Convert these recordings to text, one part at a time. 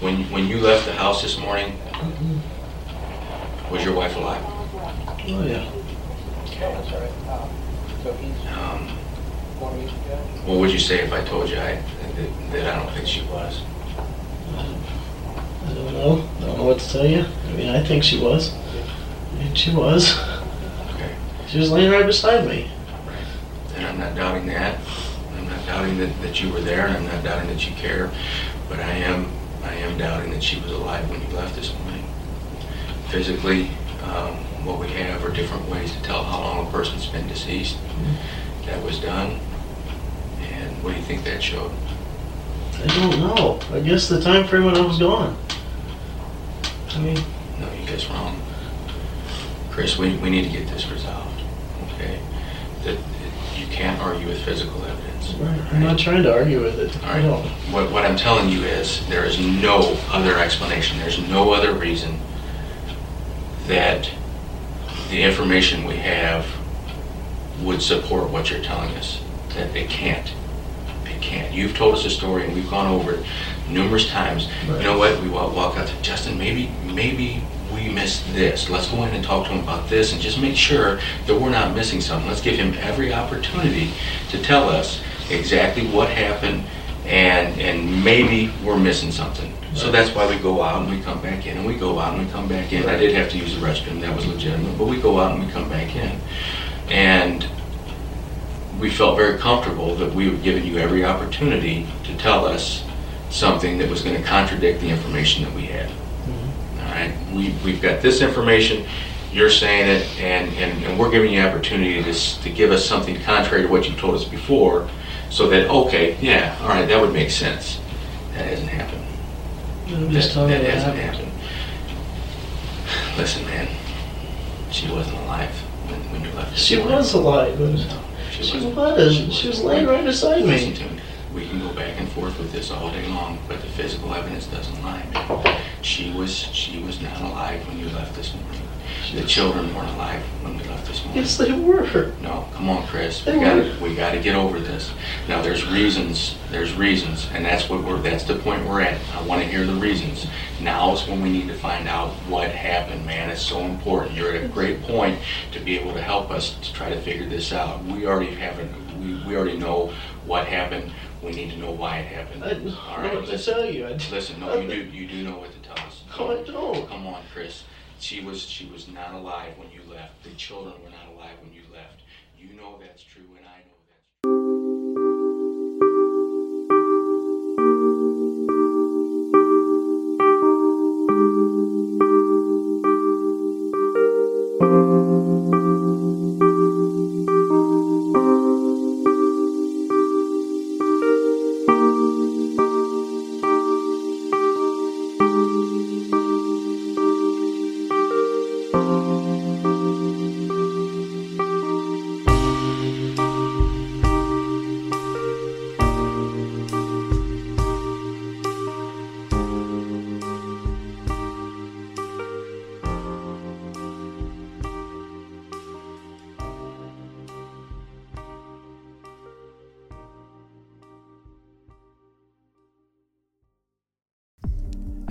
when, when you left the house this morning, was your wife alive? Oh yeah. Um, what would you say if I told you I, that, that I don't think she was? I don't know. I don't know what to tell you. I mean, I think she was. I mean, she was. Okay. She was laying right beside me. And I'm not doubting that. I'm not doubting that, that you were there, and I'm not doubting that you care. But I am, I am doubting that she was alive when you left this morning. Physically, um, what we have are different ways to tell how long a person's been deceased. That was done. And what do you think that showed? I don't know. I guess the time frame when I was gone. I mean, No, you guys wrong. Chris, we, we need to get this resolved, okay? You can't argue with physical evidence. I'm not trying to argue with it. All I right. don't. What, what I'm telling you is, there is no other explanation, there's no other reason that the information we have would support what you're telling us. That it can't. It can't. You've told us a story and we've gone over it numerous times. You know what? We walk, walk out to Justin, maybe, maybe we missed this. Let's go in and talk to him about this and just make sure that we're not missing something. Let's give him every opportunity to tell us exactly what happened and, and maybe we're missing something. So that's why we go out and we come back in and we go out and we come back in. I did have to use the restroom, that was legitimate, but we go out and we come back in. And we felt very comfortable that we were giving you every opportunity to tell us something that was going to contradict the information that we had. Right, we, we've got this information, you're saying it, and, and, and we're giving you opportunity to, to give us something contrary to what you told us before, so that, okay, yeah, all right, that would make sense. That hasn't happened. I'm just That, telling that hasn't happened. happened. Listen, man, she wasn't alive when, when you left. She was alive. She she wasn't. was. She was laying right beside me. to me. We can go back and forth with this all day long, but the physical evidence doesn't lie. man. She was she was not alive when you left this morning. The children weren't alive when we left this morning. Yes, they were. No, come on, Chris. They We got we got to get over this. Now, there's reasons. There's reasons, and that's what we're. That's the point we're at. I want to hear the reasons. Now is when we need to find out what happened, man. It's so important. You're at a great point to be able to help us to try to figure this out. We already have it. We, we already know what happened. We need to know why it happened. I don't know All right, what to listen. tell you. I, Listen, no, you do. You do know what to tell us. No, I don't. Come on, Chris. She was she was not alive when you left. The children were not alive when you left. You know that's true,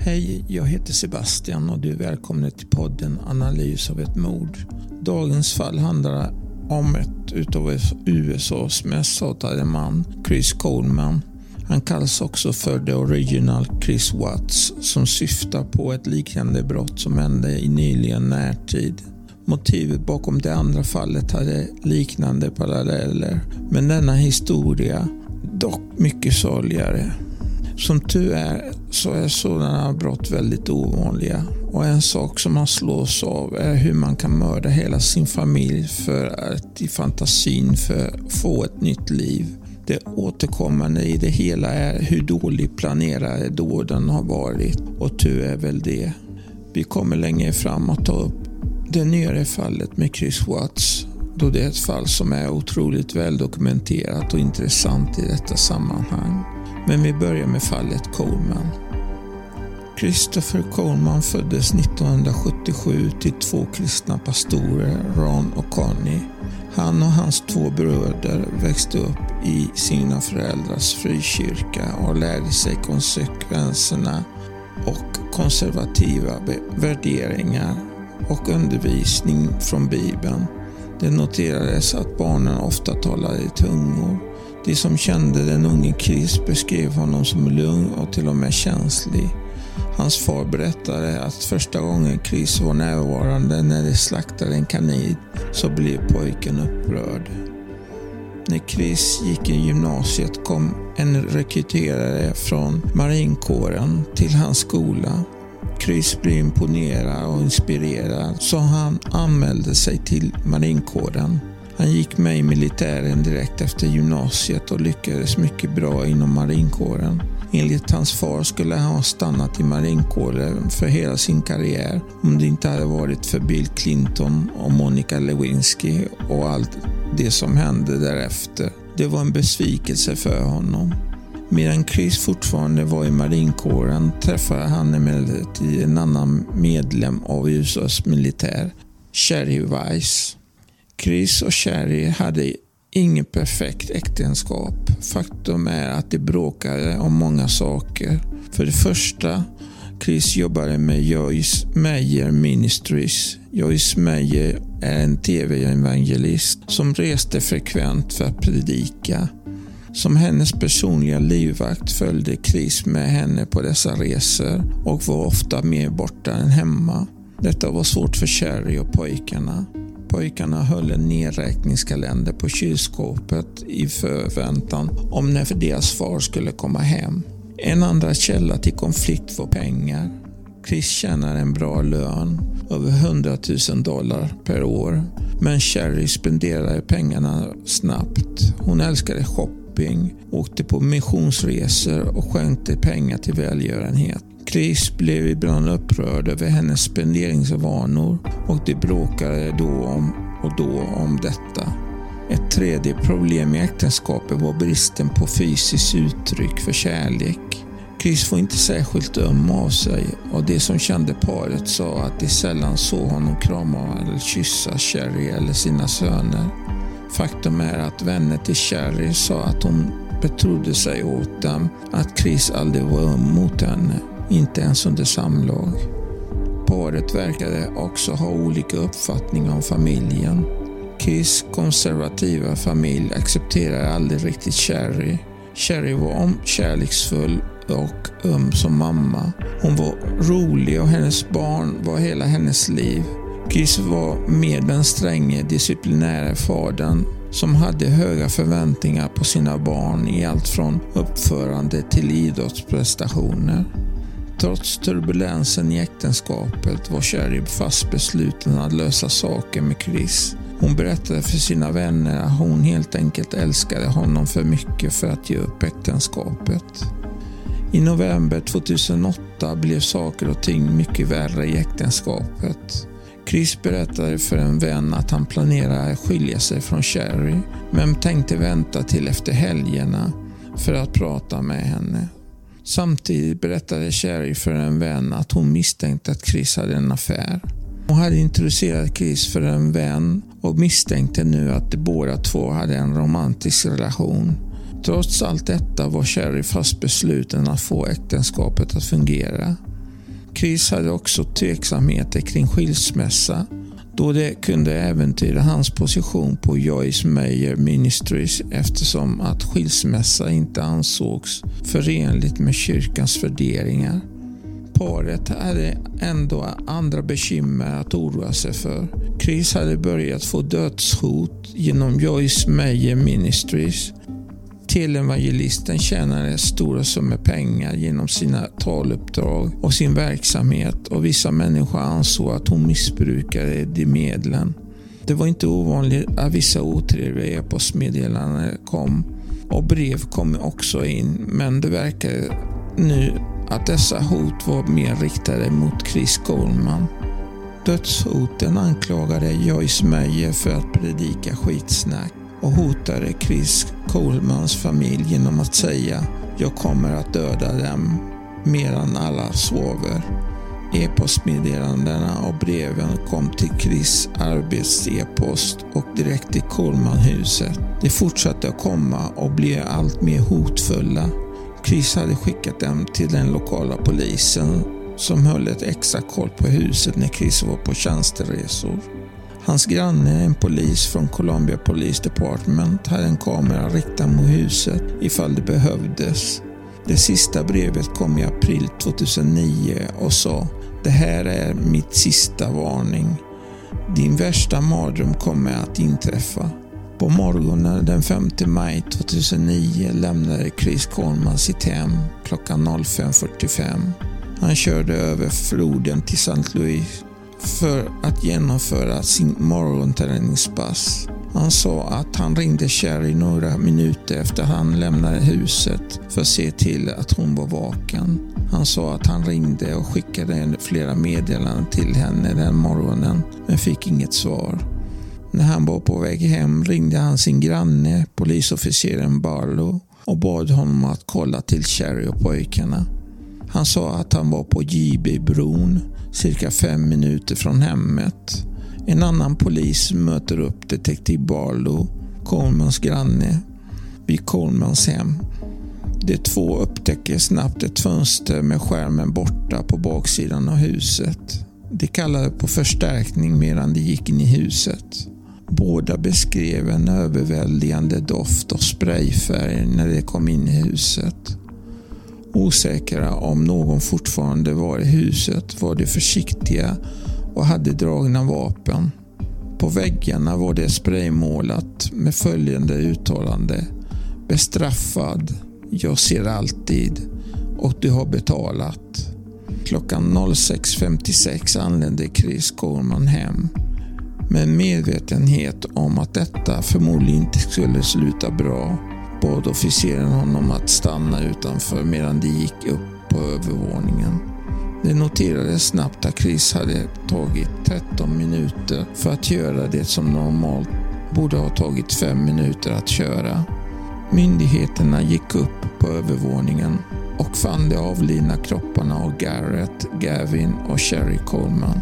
Hej, jag heter Sebastian och du är välkommen till podden Analys av ett mord. Dagens fall handlar om ett utav USAs mest hatade man, Chris Coleman. Han kallas också för The Original Chris Watts som syftar på ett liknande brott som hände i nyligen närtid. Motivet bakom det andra fallet hade liknande paralleller, men denna historia dock mycket sorgligare. Som tur är så är sådana brott väldigt ovanliga och en sak som man slås av är hur man kan mörda hela sin familj för att i fantasin för få ett nytt liv. Det återkommande i det hela är hur dåligt planerade dåden har varit och tur är väl det. Vi kommer längre fram att ta upp det nyare fallet med Chris Watts då det är ett fall som är otroligt väldokumenterat och intressant i detta sammanhang. Men vi börjar med fallet Coleman. Christopher Coleman föddes 1977 till två kristna pastorer, Ron och Connie. Han och hans två bröder växte upp i sina föräldrars frikyrka och lärde sig konsekvenserna och konservativa värderingar och undervisning från Bibeln. Det noterades att barnen ofta talade i tungor. De som kände den unge Chris beskrev honom som lugn och till och med känslig. Hans far berättade att första gången Chris var närvarande när de slaktade en kanin så blev pojken upprörd. När Chris gick i gymnasiet kom en rekryterare från marinkåren till hans skola. Chris blev imponerad och inspirerad så han anmälde sig till marinkåren. Han gick med i militären direkt efter gymnasiet och lyckades mycket bra inom marinkåren. Enligt hans far skulle han ha stannat i marinkåren för hela sin karriär om det inte hade varit för Bill Clinton och Monica Lewinsky och allt det som hände därefter. Det var en besvikelse för honom. Medan Chris fortfarande var i marinkåren träffade han emellertid en annan medlem av USAs militär, Sherry Weiss. Chris och Sherry hade inget perfekt äktenskap. Faktum är att de bråkade om många saker. För det första, Chris jobbade med Joyce Meyer Ministries. Joyce Meyer är en tv-evangelist som reste frekvent för att predika. Som hennes personliga livvakt följde Chris med henne på dessa resor och var ofta mer borta än hemma. Detta var svårt för Sherry och pojkarna. Pojkarna höll en nedräkningskalender på kylskåpet i förväntan om när deras far skulle komma hem. En andra källa till konflikt var pengar. Chris tjänar en bra lön, över 100 000 dollar per år. Men Sherry spenderade pengarna snabbt. Hon älskade shopping, åkte på missionsresor och skänkte pengar till välgörenhet. Chris blev ibland upprörd över hennes spenderingsvanor och de bråkade då om och då om detta. Ett tredje problem i äktenskapet var bristen på fysiskt uttryck för kärlek. Chris var inte särskilt öm av sig och de som kände paret sa att de sällan såg honom krama eller kyssa Sherry eller sina söner. Faktum är att vänner till Sherry sa att hon betrodde sig åt dem att Chris aldrig var öm mot henne inte ens under samlag. Paret verkade också ha olika uppfattningar om familjen. Kiss konservativa familj accepterade aldrig riktigt Cherry. Cherry var kärleksfull och öm som mamma. Hon var rolig och hennes barn var hela hennes liv. Kiss var mer den stränge disciplinära fadern som hade höga förväntningar på sina barn i allt från uppförande till idrottsprestationer. Trots turbulensen i äktenskapet var Sherry fast besluten att lösa saker med Chris. Hon berättade för sina vänner att hon helt enkelt älskade honom för mycket för att ge upp äktenskapet. I november 2008 blev saker och ting mycket värre i äktenskapet. Chris berättade för en vän att han planerade att skilja sig från Sherry men tänkte vänta till efter helgerna för att prata med henne. Samtidigt berättade Sherry för en vän att hon misstänkte att Chris hade en affär. Hon hade introducerat Chris för en vän och misstänkte nu att de båda två hade en romantisk relation. Trots allt detta var Sherry fast besluten att få äktenskapet att fungera. Chris hade också tveksamheter kring skilsmässa då det kunde äventyra hans position på Joyce Meyer Ministries eftersom att skilsmässa inte ansågs förenligt med kyrkans värderingar. Paret hade ändå andra bekymmer att oroa sig för. Chris hade börjat få dödshot genom Joyce Meyer Ministries Televangelisten tjänade stora summor pengar genom sina taluppdrag och sin verksamhet och vissa människor ansåg att hon missbrukade de medlen. Det var inte ovanligt att vissa otrevliga e-postmeddelanden kom och brev kom också in men det verkade nu att dessa hot var mer riktade mot Chris Goldman. Dödshoten anklagade Joyce Meyer för att predika skitsnack och hotade Chris Colemans familj genom att säga “Jag kommer att döda dem medan alla sover”. E-postmeddelandena och breven kom till Chris arbets-e-post och direkt till Colemanhuset. De fortsatte att komma och blev allt mer hotfulla. Chris hade skickat dem till den lokala polisen som höll ett extra koll på huset när Chris var på tjänsteresor. Hans granne, en polis från Columbia Police Department, hade en kamera riktad mot huset ifall det behövdes. Det sista brevet kom i april 2009 och sa Det här är mitt sista varning. Din värsta mardröm kommer att inträffa. På morgonen den 5 maj 2009 lämnade Chris Corman sitt hem klockan 05.45. Han körde över floden till St. Louis för att genomföra sin morgonträningspass. Han sa att han ringde Sherry några minuter efter han lämnade huset för att se till att hon var vaken. Han sa att han ringde och skickade flera meddelanden till henne den morgonen men fick inget svar. När han var på väg hem ringde han sin granne, polisofficeren Barlow och bad honom att kolla till Sherry och pojkarna. Han sa att han var på JB-bron, cirka fem minuter från hemmet. En annan polis möter upp detektiv Barlow, Colemans granne, vid Colemans hem. De två upptäcker snabbt ett fönster med skärmen borta på baksidan av huset. De kallade på förstärkning medan de gick in i huset. Båda beskrev en överväldigande doft av sprayfärg när de kom in i huset. Osäkra om någon fortfarande var i huset var de försiktiga och hade dragna vapen. På väggarna var det spraymålat med följande uttalande. Bestraffad. Jag ser alltid. Och du har betalat. Klockan 06.56 anlände Chris Coleman hem. Med medvetenhet om att detta förmodligen inte skulle sluta bra bad officeren honom att stanna utanför medan de gick upp på övervåningen. Det noterades snabbt att Chris hade tagit 13 minuter för att göra det som normalt borde ha tagit 5 minuter att köra. Myndigheterna gick upp på övervåningen och fann de avlidna kropparna av Garrett, Gavin och Sherry Coleman.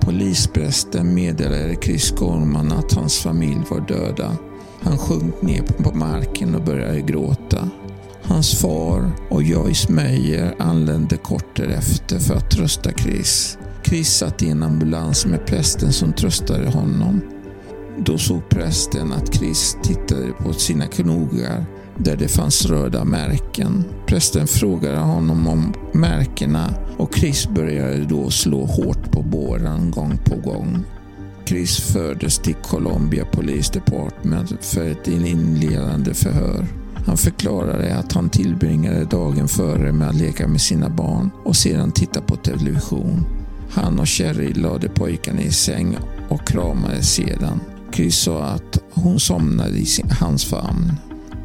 Polisprästen meddelade Chris Coleman att hans familj var döda. Han sjönk ner på marken och började gråta. Hans far och Joyce Meyer anlände kort därefter för att trösta Chris. Chris satt i en ambulans med prästen som tröstade honom. Då såg prästen att Chris tittade på sina knogar där det fanns röda märken. Prästen frågade honom om märkena och Chris började då slå hårt på båren gång på gång. Chris fördes till Columbia Police Department för ett inledande förhör. Han förklarade att han tillbringade dagen före med att leka med sina barn och sedan titta på television. Han och Sherry lade pojkarna i säng och kramades sedan. Chris sa att hon somnade i hans famn.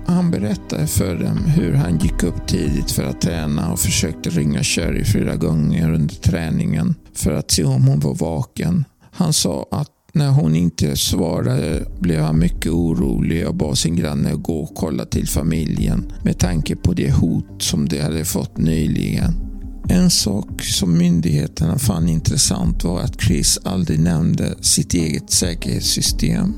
Han berättade för dem hur han gick upp tidigt för att träna och försökte ringa Sherry flera gånger under träningen för att se om hon var vaken. Han sa att när hon inte svarade blev han mycket orolig och bad sin granne att gå och kolla till familjen med tanke på det hot som de hade fått nyligen. En sak som myndigheterna fann intressant var att Chris aldrig nämnde sitt eget säkerhetssystem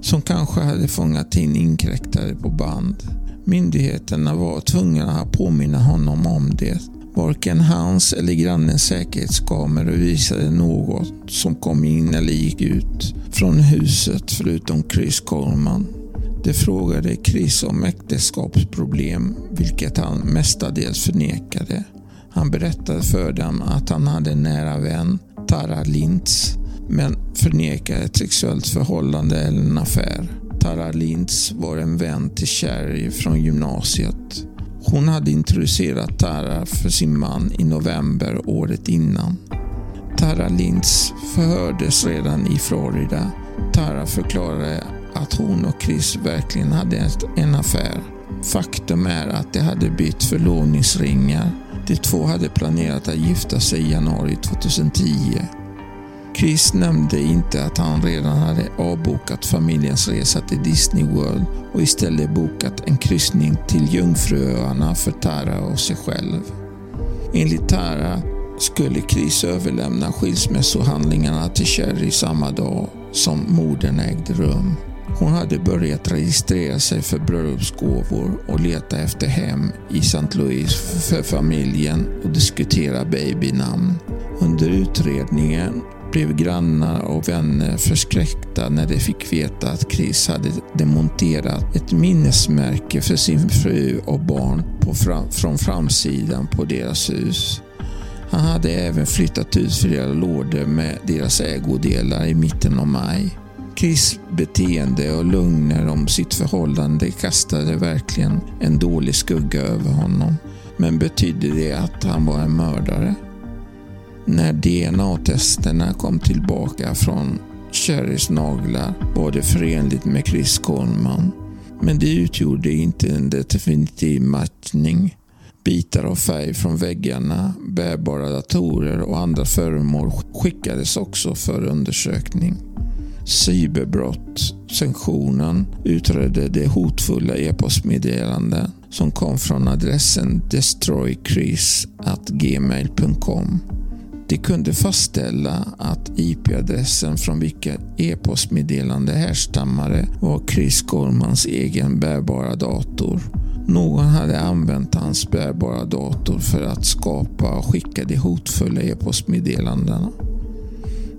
som kanske hade fångat in inkräktare på band. Myndigheterna var tvungna att påminna honom om det. Varken hans eller grannens säkerhetskameror visade något som kom in eller gick ut från huset förutom Chris Coleman. De frågade Chris om äktenskapsproblem, vilket han mestadels förnekade. Han berättade för dem att han hade en nära vän, Tara Lintz, men förnekade ett sexuellt förhållande eller en affär. Tara Lintz var en vän till Sherry från gymnasiet. Hon hade introducerat Tara för sin man i november året innan. Tara Linds förhördes redan i Florida. Tara förklarade att hon och Chris verkligen hade en affär. Faktum är att de hade bytt förlovningsringar. De två hade planerat att gifta sig i januari 2010. Chris nämnde inte att han redan hade avbokat familjens resa till Disney World och istället bokat en kryssning till Jungfruöarna för Tara och sig själv. Enligt Tara skulle Chris överlämna skilsmässohandlingarna till Sherry samma dag som morden ägde rum. Hon hade börjat registrera sig för bröllopsgåvor och leta efter hem i St. Louis för familjen och diskutera babynamn. Under utredningen blev grannar och vänner förskräckta när de fick veta att Chris hade demonterat ett minnesmärke för sin fru och barn fram, från framsidan på deras hus. Han hade även flyttat ut flera lådor med deras ägodelar i mitten av maj. Chris beteende och lögner om sitt förhållande kastade verkligen en dålig skugga över honom. Men betydde det att han var en mördare? DNA-testerna kom tillbaka från Cherrys naglar var det förenligt med Chris Coleman. Men det utgjorde inte en definitiv matchning. Bitar av färg från väggarna, bärbara datorer och andra föremål skickades också för undersökning. Cyberbrott, Sanktionen, utredde de hotfulla e-postmeddelanden som kom från adressen destroychris.gmail.com. De kunde fastställa att IP-adressen från vilken e-postmeddelande härstammade var Chris Gormans egen bärbara dator. Någon hade använt hans bärbara dator för att skapa och skicka de hotfulla e-postmeddelandena.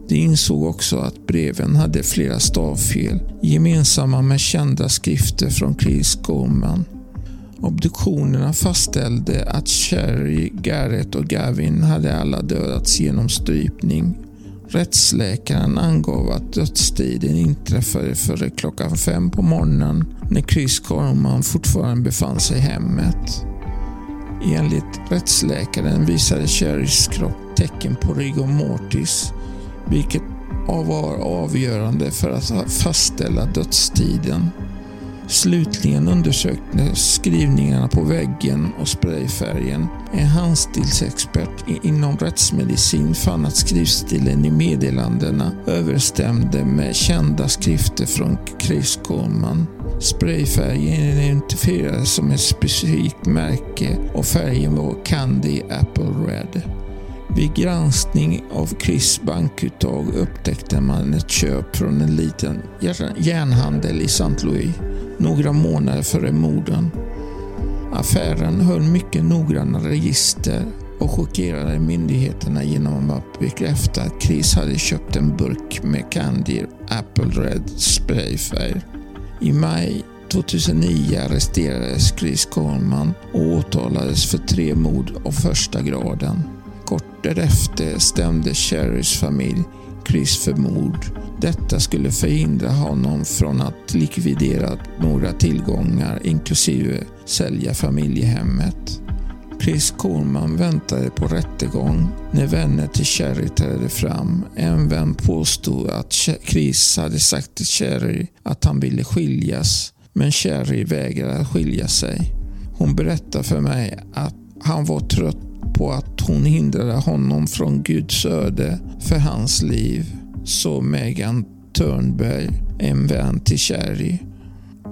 De insåg också att breven hade flera stavfel, gemensamma med kända skrifter från Chris Gorman. Obduktionerna fastställde att Sherry, Garrett och Gavin hade alla dödats genom strypning. Rättsläkaren angav att dödstiden inträffade före klockan fem på morgonen när Chris Corman fortfarande befann sig i hemmet. Enligt rättsläkaren visade Sherrys kropp tecken på rigor mortis, vilket var avgörande för att fastställa dödstiden. Slutligen undersöktes skrivningarna på väggen och sprayfärgen. En handstilsexpert inom rättsmedicin fann att skrivstilen i meddelandena överstämde med kända skrifter från Chris Coleman. Sprayfärgen identifierades som ett specifikt märke och färgen var Candy Apple Red. Vid granskning av Chris bankuttag upptäckte man ett köp från en liten järnhandel i St. Louis några månader före morden. Affären höll mycket noggranna register och chockerade myndigheterna genom att bekräfta att Chris hade köpt en burk med Candy Apple Red sprayfärg. I maj 2009 arresterades Chris Coleman och åtalades för tre mord av första graden. Kort därefter stämde Cherrys familj Chris för mord. Detta skulle förhindra honom från att likvidera några tillgångar inklusive sälja familjehemmet. Chris Korman väntade på rättegång när vänner till Cherry trädde fram. En vän påstod att Chris hade sagt till Cherry att han ville skiljas, men Cherry vägrade skilja sig. Hon berättade för mig att han var trött på att hon hindrade honom från Guds öde för hans liv, så Megan Törnberg, en vän till Cherry.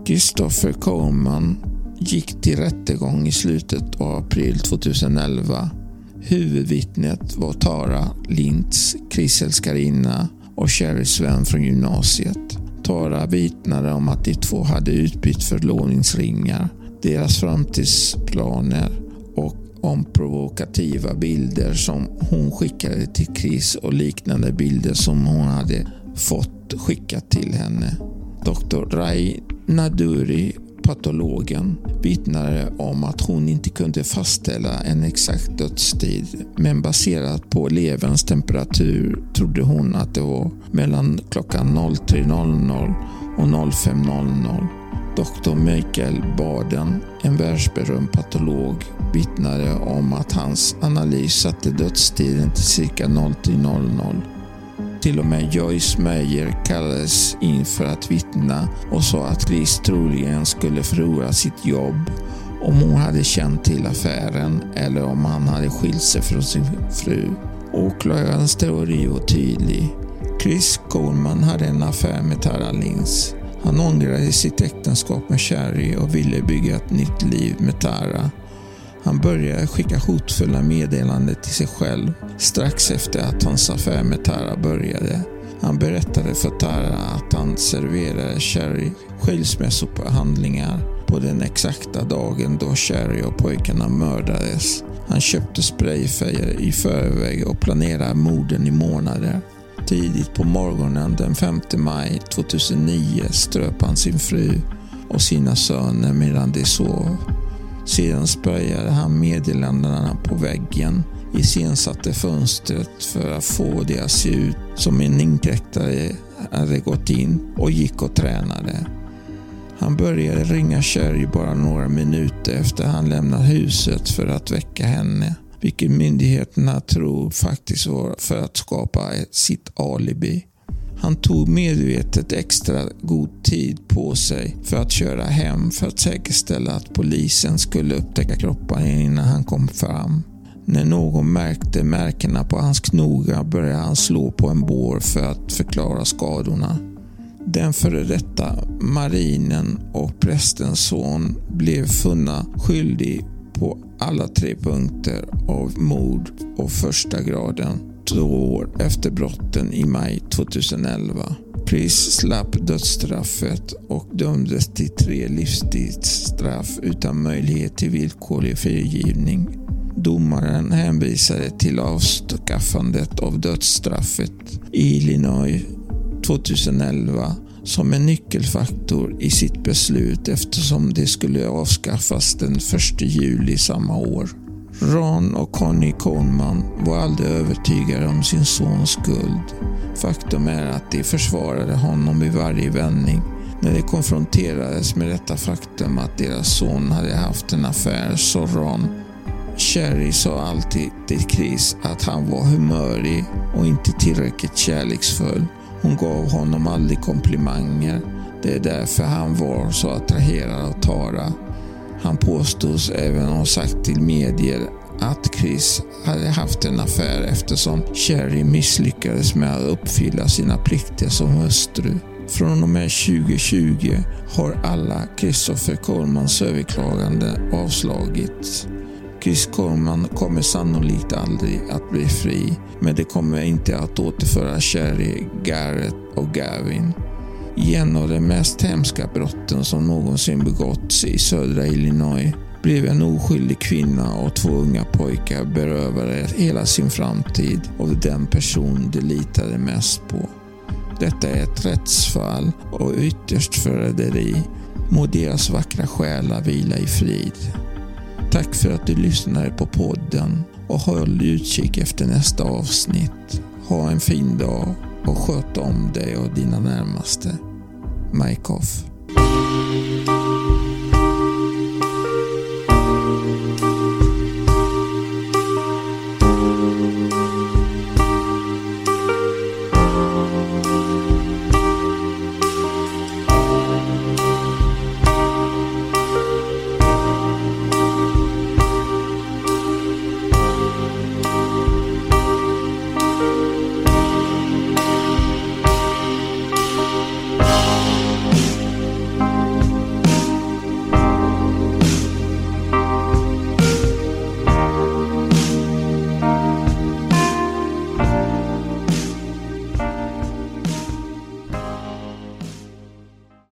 Christopher Coleman gick till rättegång i slutet av april 2011. Huvudvittnet var Tara Lintz, krisälskarinna och Cherrys vän från gymnasiet. Tara vittnade om att de två hade utbytt förlovningsringar, deras framtidsplaner om provokativa bilder som hon skickade till Chris och liknande bilder som hon hade fått skickat till henne. Dr. Rai Naduri, patologen, vittnade om att hon inte kunde fastställa en exakt dödstid, men baserat på leverns temperatur trodde hon att det var mellan klockan 03.00 och 05.00. Dr. Michael Baden, en världsberömd patolog, vittnade om att hans analys satte dödstiden till cirka 03.00. Till och med Joyce Meyer kallades in för att vittna och sa att Chris troligen skulle förlora sitt jobb om hon hade känt till affären eller om han hade skilt sig från sin fru. Åklagarens teori var tydlig. Chris Coleman hade en affär med Tara Lins. Han ångrade sitt äktenskap med Sherry och ville bygga ett nytt liv med Tara. Han började skicka hotfulla meddelanden till sig själv strax efter att hans affär med Tara började. Han berättade för Tara att han serverade Sherry skilsmässohandlingar på den exakta dagen då Sherry och pojkarna mördades. Han köpte sprayfärger i förväg och planerade morden i månader. Tidigt på morgonen den 5 maj 2009 ströp han sin fru och sina söner medan de sov. Sedan spöjade han meddelandena på väggen, iscensatte fönstret för att få det att se ut som en inkräktare hade gått in och gick och tränade. Han började ringa Sherry bara några minuter efter han lämnat huset för att väcka henne, vilket myndigheterna tror faktiskt var för att skapa sitt alibi. Han tog medvetet extra god tid på sig för att köra hem för att säkerställa att polisen skulle upptäcka kropparna innan han kom fram. När någon märkte märkena på hans knogar började han slå på en bår för att förklara skadorna. Den före detta marinen och prästens son blev funna skyldig på alla tre punkter av mord och första graden två år efter brotten i maj 2011. Chris slapp dödsstraffet och dömdes till tre livstidsstraff utan möjlighet till villkorlig frigivning. Domaren hänvisade till avskaffandet av dödsstraffet i Illinois 2011 som en nyckelfaktor i sitt beslut eftersom det skulle avskaffas den 1 juli samma år. Ron och Connie Coleman var aldrig övertygade om sin sons skuld. Faktum är att de försvarade honom i varje vändning. När de konfronterades med detta faktum att deras son hade haft en affär sa Ron Sherry sa alltid till Chris att han var humörig och inte tillräckligt kärleksfull. Hon gav honom aldrig komplimanger. Det är därför han var så attraherad av Tara. Han påstods även ha sagt till medier att Chris hade haft en affär eftersom Sherry misslyckades med att uppfylla sina plikter som hustru. Från och med 2020 har alla Christopher Colemans överklaganden avslagits. Chris Coleman kommer sannolikt aldrig att bli fri, men det kommer inte att återföra Sherry, Garrett och Gavin. I en av de mest hemska brotten som någonsin begåtts i södra Illinois blev en oskyldig kvinna och två unga pojkar berövade hela sin framtid av den person de litade mest på. Detta är ett rättsfall och ytterst förräderi. Må deras vackra själar vila i frid. Tack för att du lyssnade på podden och håll utkik efter nästa avsnitt. Ha en fin dag och sköt om dig och dina närmaste. Mike Off.